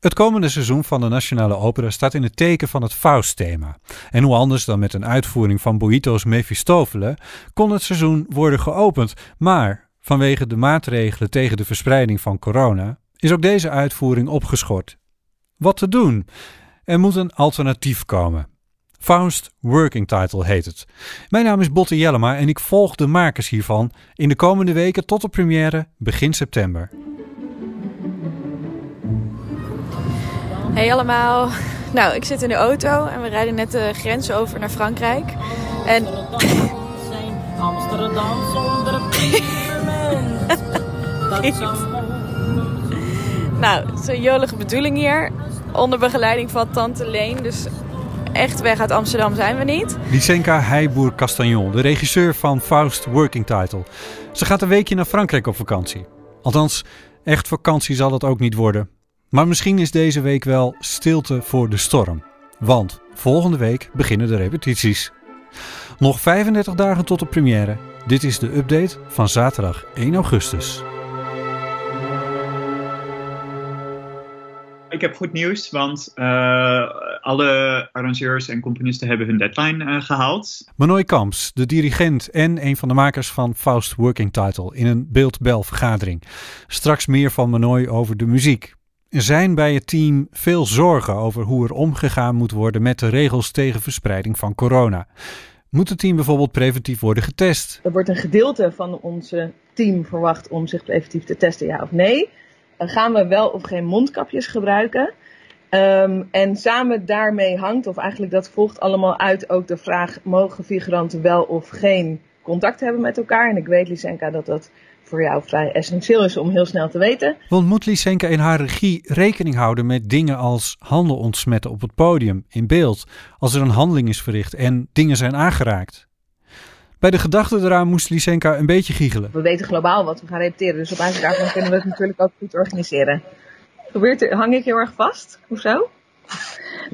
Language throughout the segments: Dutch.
Het komende seizoen van de Nationale Opera staat in het teken van het Faust-thema. En hoe anders dan met een uitvoering van Boito's Mephistofele kon het seizoen worden geopend. Maar vanwege de maatregelen tegen de verspreiding van corona is ook deze uitvoering opgeschort. Wat te doen? Er moet een alternatief komen. Faust Working Title heet het. Mijn naam is Botte Jellema en ik volg de makers hiervan in de komende weken tot de première begin september. Hey allemaal. Nou, ik zit in de auto en we rijden net de grens over naar Frankrijk. En... Amsterdam zonder Nou, het is een jolige bedoeling hier. Onder begeleiding van Tante Leen. Dus echt weg uit Amsterdam zijn we niet. Lysenka Heijboer Castagnon, de regisseur van Faust Working Title. Ze gaat een weekje naar Frankrijk op vakantie. Althans, echt vakantie zal het ook niet worden. Maar misschien is deze week wel stilte voor de storm. Want volgende week beginnen de repetities. Nog 35 dagen tot de première. Dit is de update van zaterdag 1 augustus. Ik heb goed nieuws, want uh, alle arrangeurs en componisten hebben hun deadline uh, gehaald. Manoy Kamps, de dirigent en een van de makers van Faust Working Title in een beeldbel vergadering. Straks meer van Manoy over de muziek. Zijn bij het team veel zorgen over hoe er omgegaan moet worden met de regels tegen verspreiding van corona. Moet het team bijvoorbeeld preventief worden getest? Er wordt een gedeelte van onze team verwacht om zich preventief te testen, ja of nee. Gaan we wel of geen mondkapjes gebruiken. Um, en samen daarmee hangt, of eigenlijk dat volgt allemaal uit, ook de vraag: mogen figuranten wel of geen contact hebben met elkaar? En ik weet, Lysenka, dat dat voor jou vrij essentieel is om heel snel te weten. Want moet Lysenka in haar regie rekening houden met dingen als handen ontsmetten op het podium, in beeld, als er een handeling is verricht en dingen zijn aangeraakt? Bij de gedachte eraan moest Lysenka een beetje giechelen. We weten globaal wat we gaan repeteren, dus op basis daarvan kunnen we het natuurlijk ook goed organiseren. Er, hang ik heel erg vast? Hoezo?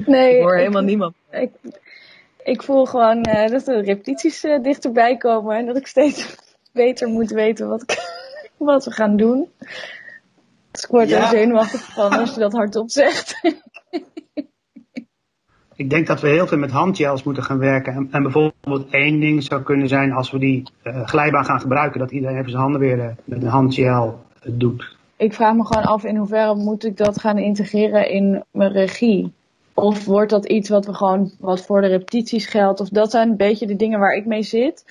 Nee. Ik hoor helemaal niemand. Ik, ik voel gewoon uh, dat de repetities uh, dichterbij komen en dat ik steeds beter moet weten wat, wat we gaan doen. Dus ik word ja. er zenuwachtig van als je dat hardop zegt. Ik denk dat we heel veel met handgels moeten gaan werken. En, en bijvoorbeeld één ding zou kunnen zijn als we die uh, glijbaan gaan gebruiken, dat iedereen even zijn handen weer uh, met een handgel doet. Ik vraag me gewoon af in hoeverre moet ik dat gaan integreren in mijn regie. Of wordt dat iets wat we gewoon wat voor de repetities geldt? Of dat zijn een beetje de dingen waar ik mee zit.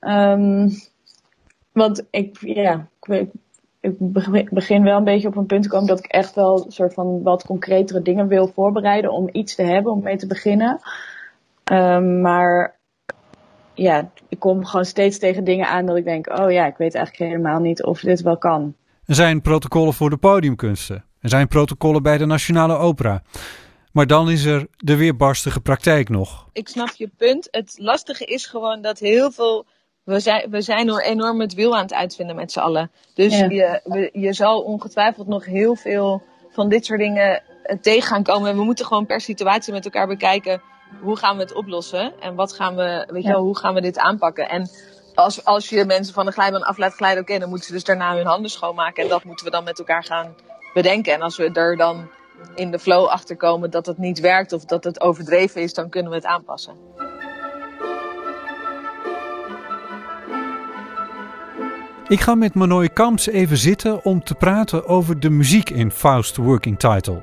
Um, want ik, ja, ik, ik begin wel een beetje op een punt te komen dat ik echt wel een soort van wat concretere dingen wil voorbereiden om iets te hebben om mee te beginnen. Um, maar ja, ik kom gewoon steeds tegen dingen aan dat ik denk, oh ja, ik weet eigenlijk helemaal niet of dit wel kan. Er zijn protocollen voor de podiumkunsten. Er zijn protocollen bij de Nationale Opera. Maar dan is er de weerbarstige praktijk nog. Ik snap je punt. Het lastige is gewoon dat heel veel we zijn, we zijn er enorm het wiel aan het uitvinden met z'n allen. Dus ja. je, we, je zal ongetwijfeld nog heel veel van dit soort dingen eh, tegen gaan komen. En we moeten gewoon per situatie met elkaar bekijken. Hoe gaan we het oplossen? En wat gaan we, weet je wel, hoe gaan we dit aanpakken? En als, als je mensen van de glijbaan af laat glijden, oké, okay, dan moeten ze dus daarna hun handen schoonmaken. En dat moeten we dan met elkaar gaan bedenken. En als we er dan in de flow achter komen dat het niet werkt of dat het overdreven is, dan kunnen we het aanpassen. Ik ga met Manoy Kamps even zitten om te praten over de muziek in Faust Working Title.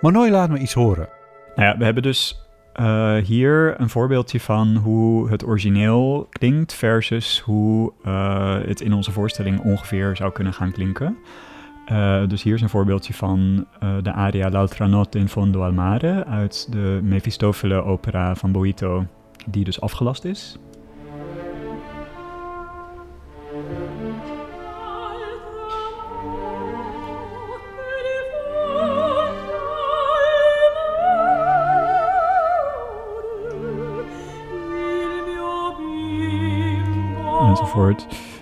Manoy, laat me iets horen. Nou ja, we hebben dus uh, hier een voorbeeldje van hoe het origineel klinkt versus hoe uh, het in onze voorstelling ongeveer zou kunnen gaan klinken. Uh, dus hier is een voorbeeldje van de aria L'altra notte in fondo al mare uit de Mefistofele opera van Boito, die dus afgelast is.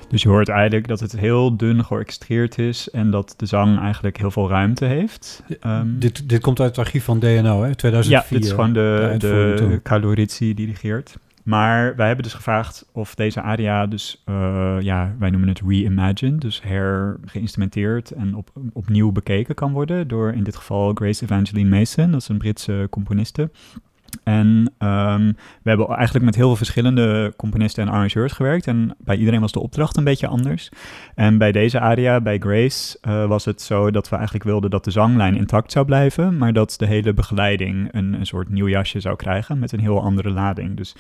Dus je hoort eigenlijk dat het heel dun georchestreerd is en dat de zang eigenlijk heel veel ruimte heeft. Um, dit, dit komt uit het archief van DNO, hè? 2004. Ja, dit is gewoon de, de, de Calorizzi dirigeert. Maar wij hebben dus gevraagd of deze aria dus, uh, ja, wij noemen het reimagined, dus hergeïnstrumenteerd en op, opnieuw bekeken kan worden door in dit geval Grace Evangeline Mason, dat is een Britse componiste. En um, we hebben eigenlijk met heel veel verschillende componisten en arrangeurs gewerkt. En bij iedereen was de opdracht een beetje anders. En bij deze aria, bij Grace, uh, was het zo dat we eigenlijk wilden dat de zanglijn intact zou blijven. Maar dat de hele begeleiding een, een soort nieuw jasje zou krijgen met een heel andere lading. Dus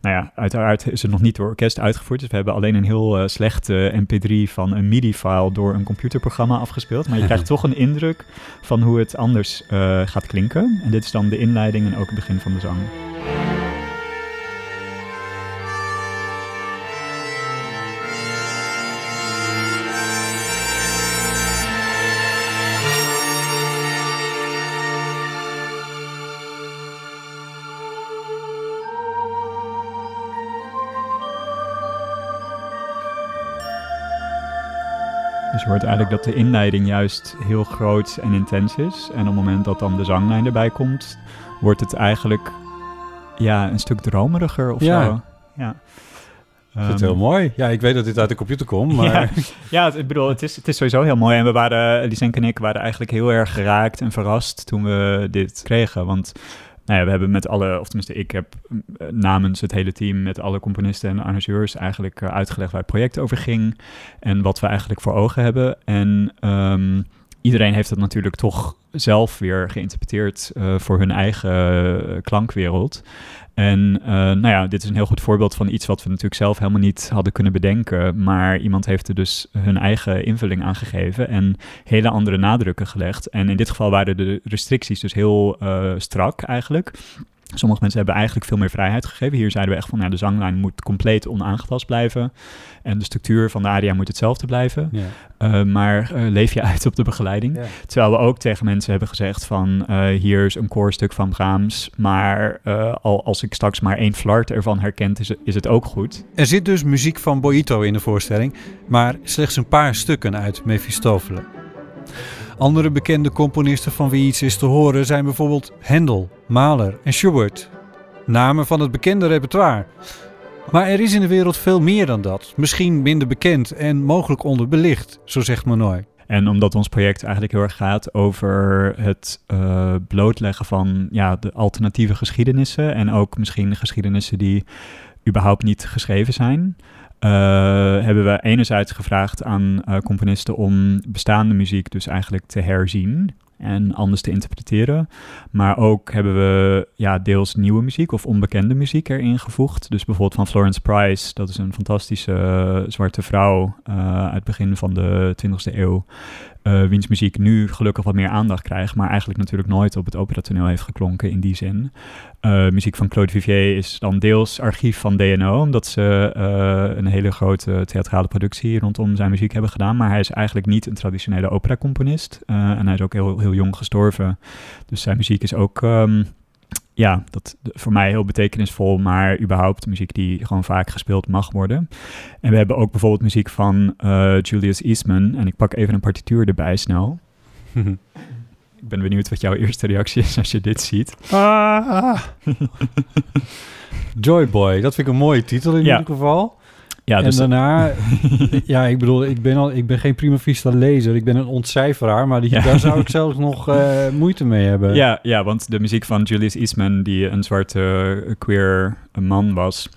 nou ja, uiteraard is het nog niet door orkest uitgevoerd. Dus we hebben alleen een heel uh, slechte mp3 van een MIDI-file door een computerprogramma afgespeeld. Maar je krijgt toch een indruk van hoe het anders uh, gaat klinken. En dit is dan de inleiding en ook het begin van de zang. Dus je hoort eigenlijk dat de inleiding juist heel groot en intens is. En op het moment dat dan de zanglijn erbij komt, wordt het eigenlijk ja, een stuk dromeriger of Ja. zo. Ja. Ik vind het heel mooi. Ja, ik weet dat dit uit de computer komt, maar... Ja, ik bedoel, het is, het is sowieso heel mooi. En we waren, Lisenk en ik waren eigenlijk heel erg geraakt en verrast toen we dit kregen. Want nou ja, we hebben met alle, of tenminste ik heb eh, namens het hele team met alle componisten en arrangeurs eigenlijk eh, uitgelegd waar het project over ging. En wat we eigenlijk voor ogen hebben. En ehm, iedereen heeft het natuurlijk toch zelf weer geïnterpreteerd eh, voor hun eigen klankwereld. En eh, nou ja, dit is een heel goed voorbeeld van iets wat we natuurlijk zelf helemaal niet hadden kunnen bedenken. Maar iemand heeft er dus hun eigen invulling aan gegeven en hele andere nadrukken gelegd. En in dit geval waren de restricties dus heel eh, strak eigenlijk. Sommige mensen hebben eigenlijk veel meer vrijheid gegeven. Hier zeiden we echt van, nou, de zanglijn moet compleet onaangetast blijven. En de structuur van de aria moet hetzelfde blijven. Ja. Uh, maar uh, leef je uit op de begeleiding. Terwijl we ook tegen mensen hebben gezegd van... Uh, hier is een koorstuk van Brahms... maar al als ik straks maar één flart ervan herkent, is het, is het ook goed. Er zit dus muziek van Boito in de voorstelling... maar slechts een paar stukken uit Mephistopheles. Andere bekende componisten van wie iets is te horen zijn bijvoorbeeld Handel, Mahler en Schubert. Namen van het bekende repertoire. Maar er is in de wereld veel meer dan dat. Misschien minder bekend en mogelijk onderbelicht, zo zegt Manoy. En omdat ons project eigenlijk heel erg gaat over het uh, blootleggen van ja, de alternatieve geschiedenissen. En ook misschien geschiedenissen die überhaupt niet geschreven zijn. Uh, hebben we enerzijds gevraagd aan uh, componisten om bestaande muziek dus eigenlijk te herzien en anders te interpreteren. Maar ook hebben we ja, deels nieuwe muziek of onbekende muziek erin gevoegd. Dus bijvoorbeeld van Florence Price, dat is een fantastische uh, zwarte vrouw uit het begin van de 20e eeuw. Uh, wiens muziek nu gelukkig wat meer aandacht krijgt, maar eigenlijk natuurlijk nooit op het operatoneel heeft geklonken in die zin. Uh, muziek van Claude Vivier is dan deels archief van DNO, omdat ze uh, een hele grote theatrale productie rondom zijn muziek hebben gedaan. Maar hij is eigenlijk niet een traditionele operacomponist en hij is ook heel, heel jong gestorven. Dus zijn muziek is ook um, ja, dat voor mij heel betekenisvol, maar überhaupt muziek die gewoon vaak gespeeld mag worden. En we hebben ook bijvoorbeeld muziek van uh, Julius Eastman. En ik pak even een partituur erbij snel. ik ben benieuwd wat jouw eerste reactie is als je dit ziet. Ah. Joy Boy, dat vind ik een mooie titel in Ja. ieder geval. Ja, en dus daarna, ja, ik bedoel, ik ben, al, ik ben geen prima vista lezer, ik ben een ontcijferaar, maar die, Ja. daar zou ik zelfs nog eh, moeite mee hebben. Ja, ja, want de muziek van Julius Eastman, die een zwarte eh, queer man was,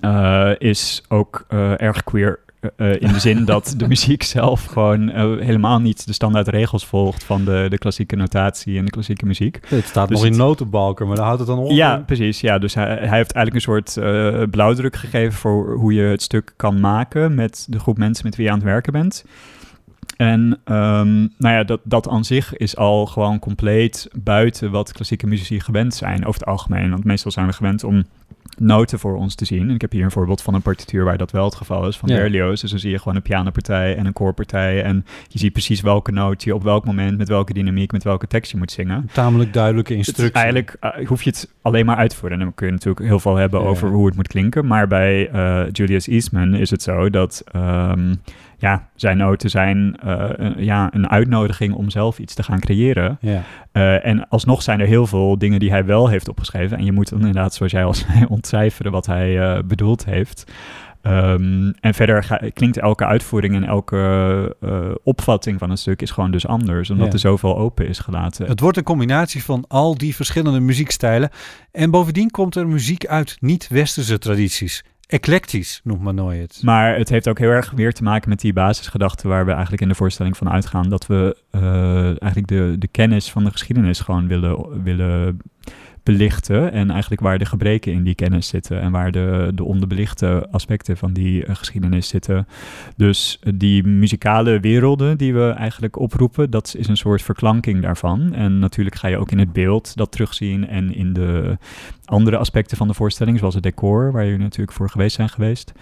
eh, is ook erg queer. Eh, in de zin dat de muziek zelf gewoon eh, helemaal niet de standaard regels volgt van de, de klassieke notatie en de klassieke muziek. Het staat Dus nog in het- notenbalken, maar daar houdt het dan op. Ja, precies. Ja, dus hij, hij heeft eigenlijk een soort eh, blauwdruk gegeven voor hoe je het stuk kan maken met de groep mensen met wie je aan het werken bent. En ehm, nou ja, dat, dat aan zich is al gewoon compleet buiten wat klassieke muzici gewend zijn over het algemeen. Want meestal zijn we gewend om noten voor ons te zien. En ik heb hier een voorbeeld van een partituur waar dat wel het geval is, van Ja. Berlioz. Dus dan zie je gewoon een pianopartij en een koorpartij. En je ziet precies welke noot je op welk moment, met welke dynamiek, met welke tekst je moet zingen. Tamelijk duidelijke Het is instructie. eigenlijk eh, hoef je het alleen maar uit te voeren. En dan kun je natuurlijk heel veel hebben Ja. over hoe het moet klinken. Maar bij eh, Julius Eastman is het zo dat... ehm, ja, zijn noten zijn een, ja, een uitnodiging om zelf iets te gaan creëren. Ja. en alsnog zijn er heel veel dingen die hij wel heeft opgeschreven. En je moet inderdaad, zoals jij al zei, ontcijferen wat hij bedoeld heeft. Ehm, en verder klinkt elke uitvoering en elke uh, opvatting van een stuk is gewoon dus anders, omdat er zoveel open is gelaten. Het wordt een combinatie van al die verschillende muziekstijlen. En bovendien komt er muziek uit niet-westerse tradities. Eclectisch noemt Manoy het. Maar het heeft ook heel erg weer te maken met die basisgedachte waar we eigenlijk in de voorstelling van uitgaan. Dat we uh, eigenlijk de, de kennis van de geschiedenis gewoon willen, willen belichten. En eigenlijk waar de gebreken in die kennis zitten en waar de, de onderbelichte aspecten van die uh, geschiedenis zitten. Dus uh, die muzikale werelden die we eigenlijk oproepen, dat is een soort verklanking daarvan. En natuurlijk ga je ook in het beeld dat terugzien en in de andere aspecten van de voorstelling, zoals het decor, waar jullie natuurlijk voor geweest zijn geweest.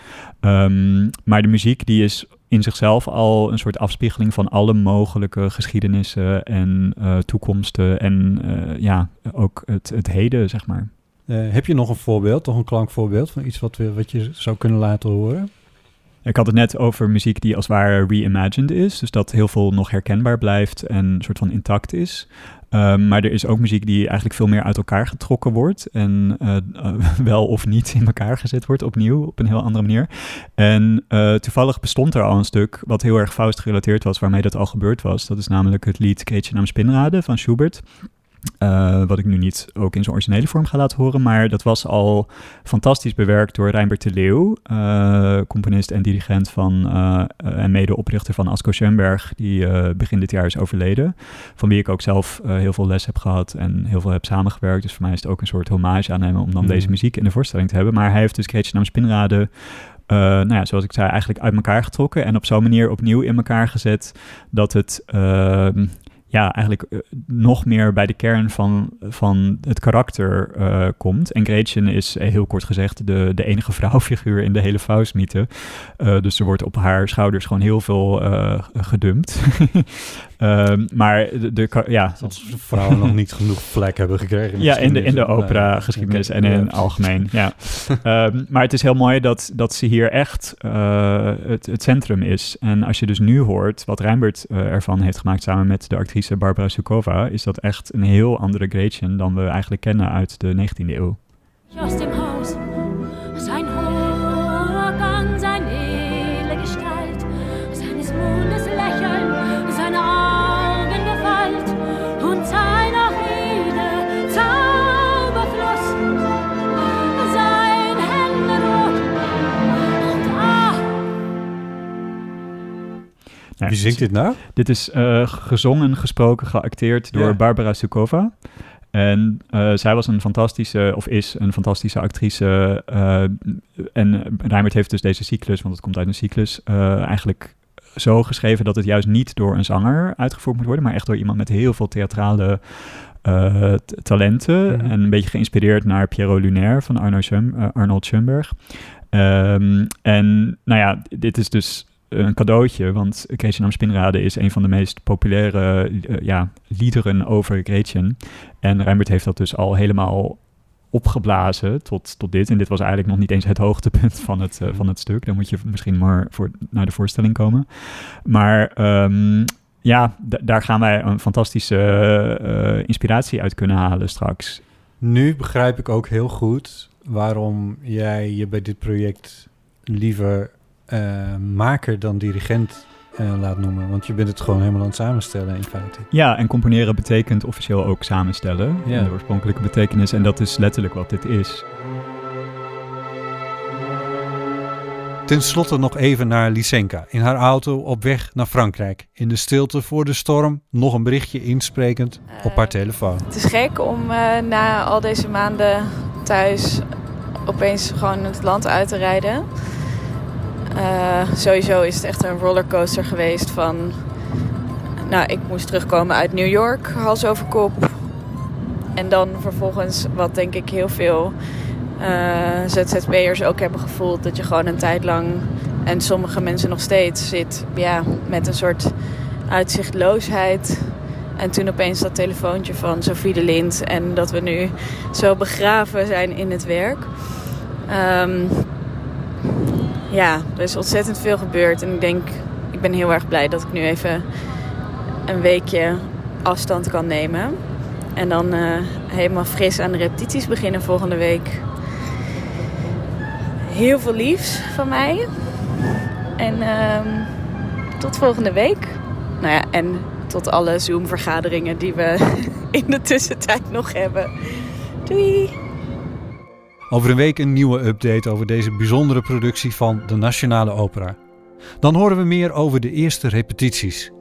Um, maar de muziek die is in zichzelf al een soort afspiegeling van alle mogelijke geschiedenissen en uh, toekomsten en uh, ja, ook het, het heden, zeg maar. Uh, heb je nog een voorbeeld, toch een klankvoorbeeld van iets wat, we, wat je zou kunnen laten horen? Ik had het net over muziek die als het ware reimagined is. Dus dat heel veel nog herkenbaar blijft en een soort van intact is. Um, maar er is ook muziek die eigenlijk veel meer uit elkaar getrokken wordt. En uh, uh, wel of niet in elkaar gezet wordt, opnieuw, op een heel andere manier. En uh, toevallig bestond er al een stuk wat heel erg Faust gerelateerd was, waarmee dat al gebeurd was. Dat is namelijk het lied Keetje naam Spinrade van Schubert. Uh, wat ik nu niet ook in zijn originele vorm ga laten horen. Maar dat was al fantastisch bewerkt door Rijnbert de Leeuw, uh, componist en dirigent van uh, en medeoprichter van Asko Schoenberg, die begin dit jaar is overleden. Van wie ik ook zelf heel veel les heb gehad en heel veel heb samengewerkt. Dus voor mij is het ook een soort hommage aan hem om dan mm. deze muziek in de voorstelling te hebben. Maar hij heeft dus Kreetje naam Spinrade uh, nou ja, zoals ik zei, eigenlijk uit elkaar getrokken en op zo'n manier opnieuw in elkaar gezet dat het uh, ja, eigenlijk uh, nog meer bij de kern van, van het karakter uh, komt. En Gretchen is uh, heel kort gezegd de, de enige vrouwfiguur in de hele Faust-mythe. dus er wordt op haar schouders gewoon heel veel gedumpt. Um, maar de, de, ja. Als vrouwen nog niet genoeg plek hebben gekregen. Ja, in de, in de opera-geschiedenis en in het algemeen. Ja. um, maar het is heel mooi dat, dat ze hier echt uh, het, het centrum is. En als je dus nu hoort wat Rijnbert uh, ervan heeft gemaakt samen met de actrice Barbara Sukova, is dat echt een heel andere Gretchen dan we eigenlijk kennen uit de 19e eeuw. Just Wie zingt dit nou? Dit is uh, gezongen, gesproken, geacteerd door. Barbara Sukova. En uh, zij was een fantastische, of is een fantastische actrice. Uh, en Rijmert heeft dus deze cyclus, want het komt uit een cyclus, uh, eigenlijk zo geschreven dat het juist niet door een zanger uitgevoerd moet worden, maar echt door iemand met heel veel theatrale talenten. Mm -hmm. En een beetje geïnspireerd naar Piero Lunaire van Arno Schum, Arnold Schoenberg. Um, en nou ja, dit is dus een cadeautje, want Gretchen am Spinrade is een van de meest populaire uh, ja, liederen over Gretchen. En Rijnbert heeft dat dus al helemaal opgeblazen tot, tot dit. En dit was eigenlijk nog niet eens het hoogtepunt van het, uh, van het stuk. Dan moet je misschien maar voor, naar de voorstelling komen. Maar um, ja, daar gaan wij een fantastische uh, inspiratie uit kunnen halen straks. Nu begrijp ik ook heel goed waarom jij je bij dit project liever uh, maker dan dirigent uh, laat noemen. Want je bent het gewoon helemaal aan het samenstellen in feite. Ja, en componeren betekent officieel ook samenstellen. Ja. De oorspronkelijke betekenis. En dat is letterlijk wat dit is. Ten slotte nog even naar Lysenka. In haar auto op weg naar Frankrijk. In de stilte voor de storm nog een berichtje insprekend op haar telefoon. Het is gek om uh, na al deze maanden thuis opeens gewoon het land uit te rijden. Uh, sowieso is het echt een rollercoaster geweest van... Nou, ik moest terugkomen uit New York, hals over kop. En dan vervolgens, wat denk ik heel veel uh, ZZP'ers ook hebben gevoeld... dat je gewoon een tijd lang, en sommige mensen nog steeds, zit ja, met een soort uitzichtloosheid... En toen opeens dat telefoontje van Sophie de Lind. En dat we nu zo begraven zijn in het werk. Um, ja, er is ontzettend veel gebeurd. En ik denk, ik ben heel erg blij dat ik nu even een weekje afstand kan nemen. En dan uh, helemaal fris aan de repetities beginnen volgende week. Heel veel liefs van mij. En uh, tot volgende week. Nou ja, en tot alle Zoom-vergaderingen die we in de tussentijd nog hebben. Doei! Over een week een nieuwe update over deze bijzondere productie van de Nationale Opera. Dan horen we meer over de eerste repetities